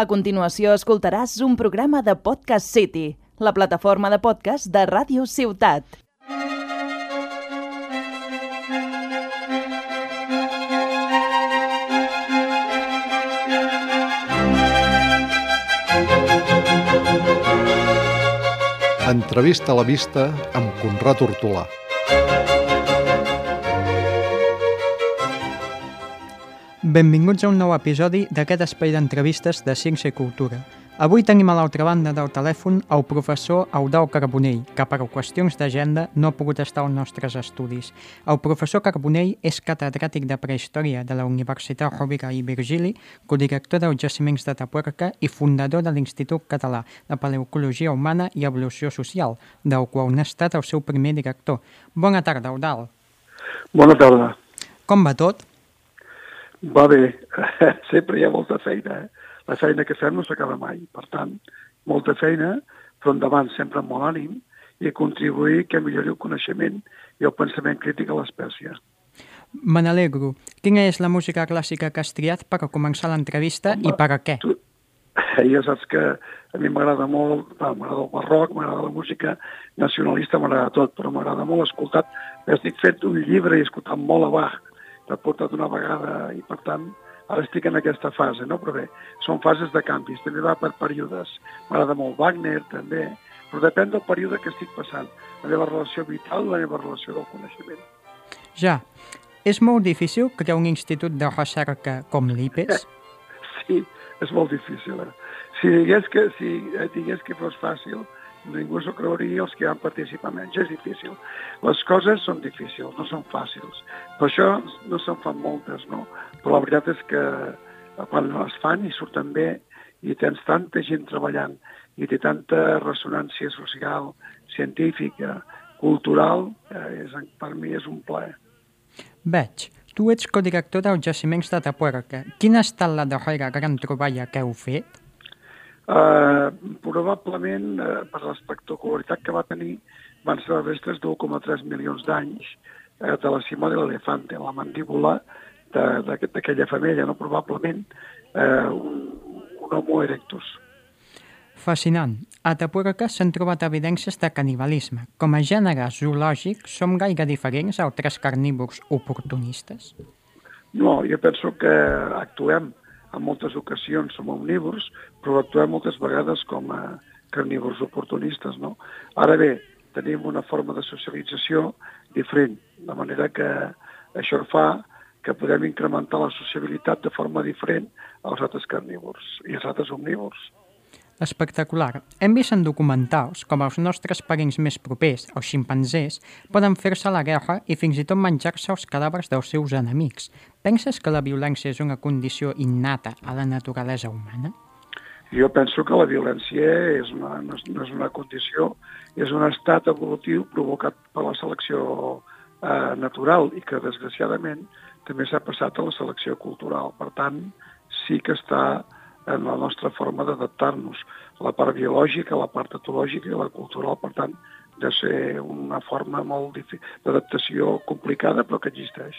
A continuació escoltaràs un programa de Podcast City, la plataforma de podcast de Ràdio Ciutat. Entrevista a la vista amb Conrad Hortolà. Benvinguts a un nou episodi d'aquest espai d'entrevistes de Ciència i Cultura. Avui tenim a l'altra banda del telèfon el professor Eudau Carbonell, que per qüestions d'agenda no ha pogut estar als nostres estudis. El professor Carbonell és catedràtic de Prehistòria de la Universitat Rovira i Virgili, codirector dels jaciments de Tapuerca i fundador de l'Institut Català de Paleocologia Humana i Evolució Social, del qual n'ha estat el seu primer director. Bona tarda, Eudal. Bona tarda. Com va tot? Va bé, sempre hi ha molta feina. Eh? La feina que fem no s'acaba mai. Per tant, molta feina, però endavant sempre amb molt ànim i contribuir que millori el coneixement i el pensament crític a l'espècie. Me n'alegro. Quina és la música clàssica que has triat per començar l'entrevista i per a què? Tu, ja saps que a mi m'agrada molt, m'agrada el barroc, m'agrada la música nacionalista, m'agrada tot, però m'agrada molt escoltar. Estic fet un llibre i escoltant molt a Bach, l'he portat una vegada i, per tant, ara estic en aquesta fase, no? Però bé, són fases de canvis, també va per períodes. M'agrada molt Wagner, també, però depèn del període que estic passant, la meva relació vital la meva relació del coneixement. Ja. És molt difícil crear un institut de recerca com l'IPES? Sí, és molt difícil. Eh? Si digués que, si digués que fos fàcil, ningú s'ho creuria els que han participat menys. És difícil. Les coses són difícils, no són fàcils. Per això no se'n fan moltes, no? Però la veritat és que quan les fan i surten bé i tens tanta gent treballant i té tanta ressonància social, científica, cultural, eh, és, per mi és un plaer. Veig. Tu ets codirector dels jaciments de Tapuerca. Quina ha estat la darrera gran troballa que heu fet? Uh, probablement, uh, per l'espectacularitat que va tenir, van ser les restes d'1,3 milions d'anys uh, de la cima de l'elefante, la mandíbula d'aquella família, no? probablement uh, un, un homo erectus. Fascinant. A Tapuerca s'han trobat evidències de canibalisme. Com a gènere zoològic, som gaire diferents a altres carnívors oportunistes? No, jo penso que actuem en moltes ocasions som omnívors, però actuem moltes vegades com a carnívors oportunistes. No? Ara bé, tenim una forma de socialització diferent, de manera que això fa que podem incrementar la sociabilitat de forma diferent als altres carnívors i als altres omnívors. Espectacular. Hem vist en documentals com els nostres parents més propers, els ximpanzés, poden fer-se la guerra i fins i tot menjar-se els cadàvers dels seus enemics. Penses que la violència és una condició innata a la naturalesa humana? Jo penso que la violència és una, no, és, no és una condició, és un estat evolutiu provocat per la selecció eh, natural i que, desgraciadament, també s'ha passat a la selecció cultural. Per tant, sí que està en la nostra forma d'adaptar-nos. La part biològica, la part etològica i la cultural, per tant, de ser una forma molt d'adaptació complicada, però que existeix.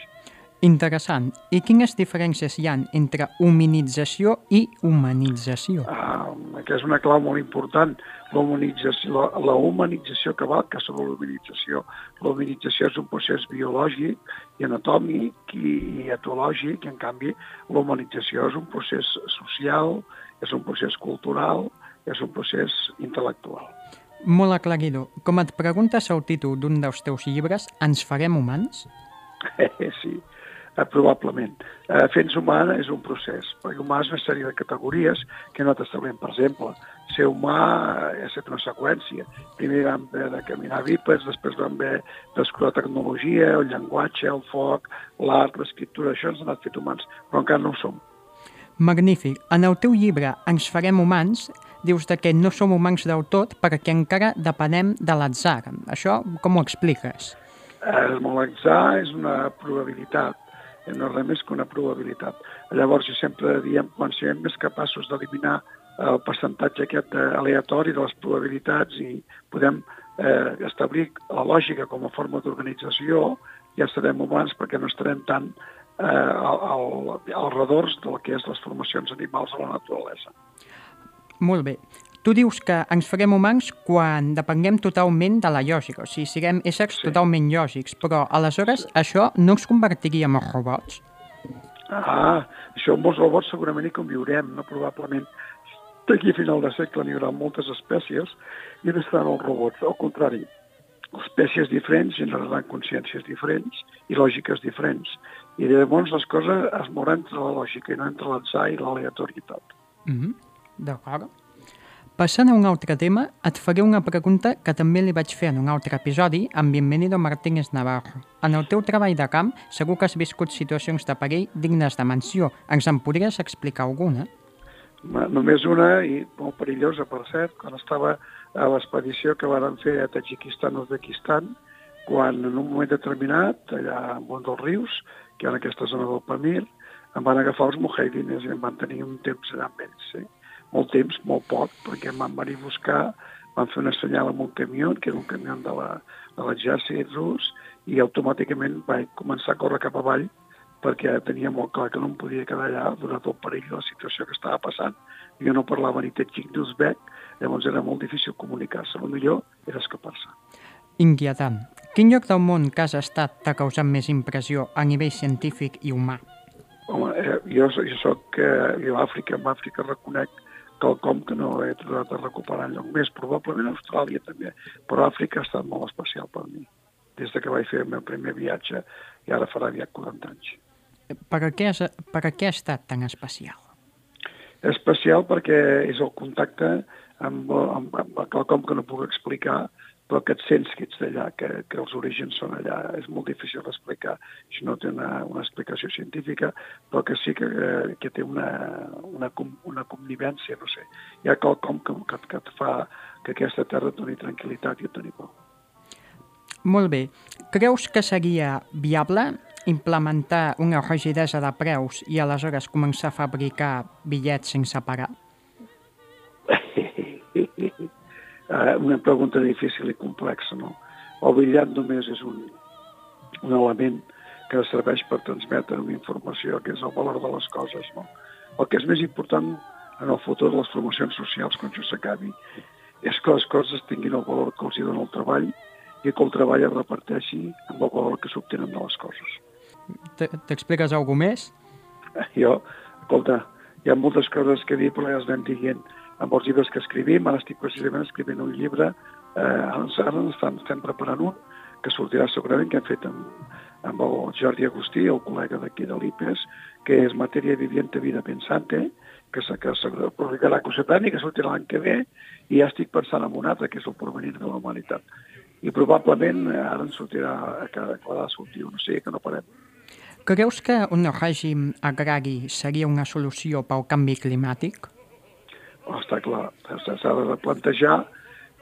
Interessant. I quines diferències hi han entre hominització i humanització? Ah, que és una clau molt important. La humanització, la, la humanització que val que sobre l'humanització. La humanització és un procés biològic i anatòmic i, i etològic, i en canvi la humanització és un procés social, és un procés cultural, és un procés intel·lectual. Molt aclaridor. Com et preguntes el títol d'un dels teus llibres, Ens farem humans? sí, eh, probablement. Eh, Fens humana és un procés, perquè humà és una sèrie de categories que no t'establem. Per exemple, ser humà és una seqüència. Primer vam haver de caminar bípeds, després vam haver d'escolar tecnologia, el llenguatge, el foc, l'art, l'escriptura, això ens ha anat fet humans, però encara no ho som. Magnífic. En el teu llibre Ens farem humans, dius de que no som humans del tot perquè encara depenem de l'atzar. Això com ho expliques? El molexar és una probabilitat, no és res més que una probabilitat. Llavors, jo sempre diem, quan siguem més capaços d'eliminar el percentatge aquest aleatori de les probabilitats i podem eh, establir la lògica com a forma d'organització, ja serem humans perquè no estarem tan eh, al, al, als redors del que és les formacions animals a la naturalesa. Molt bé. Tu dius que ens farem humans quan depenguem totalment de la lògica, o sigui, siguem éssers sí. totalment lògics, però aleshores això no ens convertiria en robots? Ah, això amb els robots segurament hi conviurem, no? probablement d'aquí a final de segle n'hi haurà moltes espècies i no estaran els robots, al contrari, espècies diferents generaran consciències diferents i lògiques diferents. I llavors les coses es mouran entre la lògica i no entre l'atzar i l'aleatorietat. Mm -hmm. D'acord. Passant a un altre tema, et faré una pregunta que també li vaig fer en un altre episodi amb Bienvenido Martínez Navarro. En el teu treball de camp segur que has viscut situacions de perill dignes de menció. Ens en podries explicar alguna? Només una, i molt perillosa, per cert, quan estava a l'expedició que van fer a Tajikistan o Uzbekistan, quan en un moment determinat, allà en un dels rius, que en aquesta zona del Pamir, em van agafar els mujahidines i em van tenir un temps allà amb ells. Sí? Molt temps, molt poc, perquè em van venir a buscar, van fer una senyal amb un camió, que era un camió de l'exèrcit rus, i automàticament vaig començar a córrer cap avall perquè tenia molt clar que no em podia quedar allà donat el perill de la situació que estava passant. Jo no parlava ni tetxic d'Uzbek, llavors era molt difícil comunicar-se. El millor era escapar-se. Inquietant. Quin lloc del món que has estat t'ha causat més impressió a nivell científic i humà? Home, eh, jo, jo soc eh, jo a Àfrica, en Àfrica reconec quelcom que no he trobat a recuperar enlloc més, probablement Austràlia també, però Àfrica ha estat molt especial per mi, des de que vaig fer el meu primer viatge i ara farà aviat 40 anys. Per què, has, per què ha estat tan especial? Especial perquè és el contacte amb, amb, amb quelcom que no puc explicar, però que et sents que ets d'allà, que, que els orígens són allà. És molt difícil d'explicar. Això no té una, una explicació científica, però que sí que, que té una, una, una convivència, no sé. Hi ha quelcom que, que, que et fa que aquesta terra et doni tranquil·litat i et doni por. Molt bé. Creus que seria viable implementar una rigidesa de preus i aleshores començar a fabricar bitllets sense pagar? eh, una pregunta difícil i complexa, no? El bitllet només és un, un element que serveix per transmetre una informació, que és el valor de les coses, no? El que és més important en el futur de les formacions socials, quan això s'acabi, és que les coses tinguin el valor que els hi dona el treball i que el treball es reparteixi amb el valor que s'obtenen de les coses. T'expliques alguna més? Jo, escolta, hi ha moltes coses que dir, però ja les anem dient amb els llibres que escrivim. Ara estic precisament escrivint un llibre, eh, ara estem, estem preparant un, que sortirà segurament, que hem fet amb, amb el Jordi Agustí, el col·lega d'aquí de l'IPES, que és Matèria Viviente Vida Pensante, que se, que se publicarà a Cosetani, que sortirà l'any que ve, i ja estic pensant en un altre, que és el porvenir de la humanitat. I probablement eh, ara en sortirà, que ha de sortir un, o sigui que no parem. Creus que un règim agrari seria una solució pel canvi climàtic? Està clar, s'ha de plantejar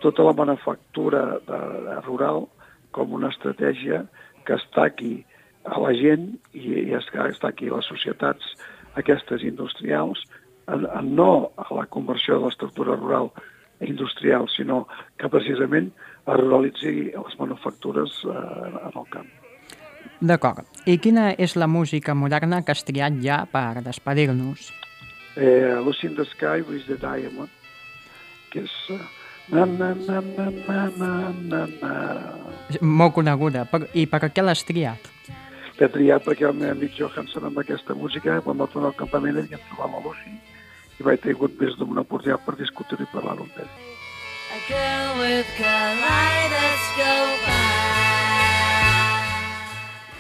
tota la manufactura de, de rural com una estratègia que estaqui a la gent i, i estaqui a les societats aquestes industrials, en, en no a la conversió de l'estructura rural industrial, sinó que precisament es ruralitzi les manufactures eh, en el camp. D'acord. I quina és la música moderna que has triat ja per despedir-nos? eh, Lucy in the Sky with the Diamond, que és... Uh, na, na, na, na, na, na, na, na. Molt coneguda. Per, I per què l'has triat? L'he triat perquè el meu amic Johansson amb aquesta música, quan va tornar al campament, ell em trobava la Lucy i vaig tenir més d'una oportunitat per discutir i parlar-ho amb ell. A girl with kaleidoscope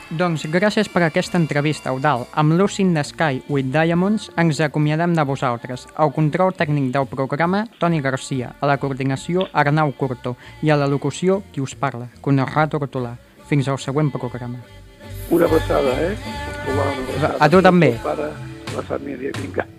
doncs gràcies per aquesta entrevista, Eudal. Amb Lucy in the Sky with Diamonds ens acomiadem de vosaltres. Al control tècnic del programa, Toni Garcia. A la coordinació, Arnau Curto. I a la locució, qui us parla, Conrad Hortolà. Fins al següent programa. Una abraçada, eh? Una abraçada. A tu també. Para la família, vinga.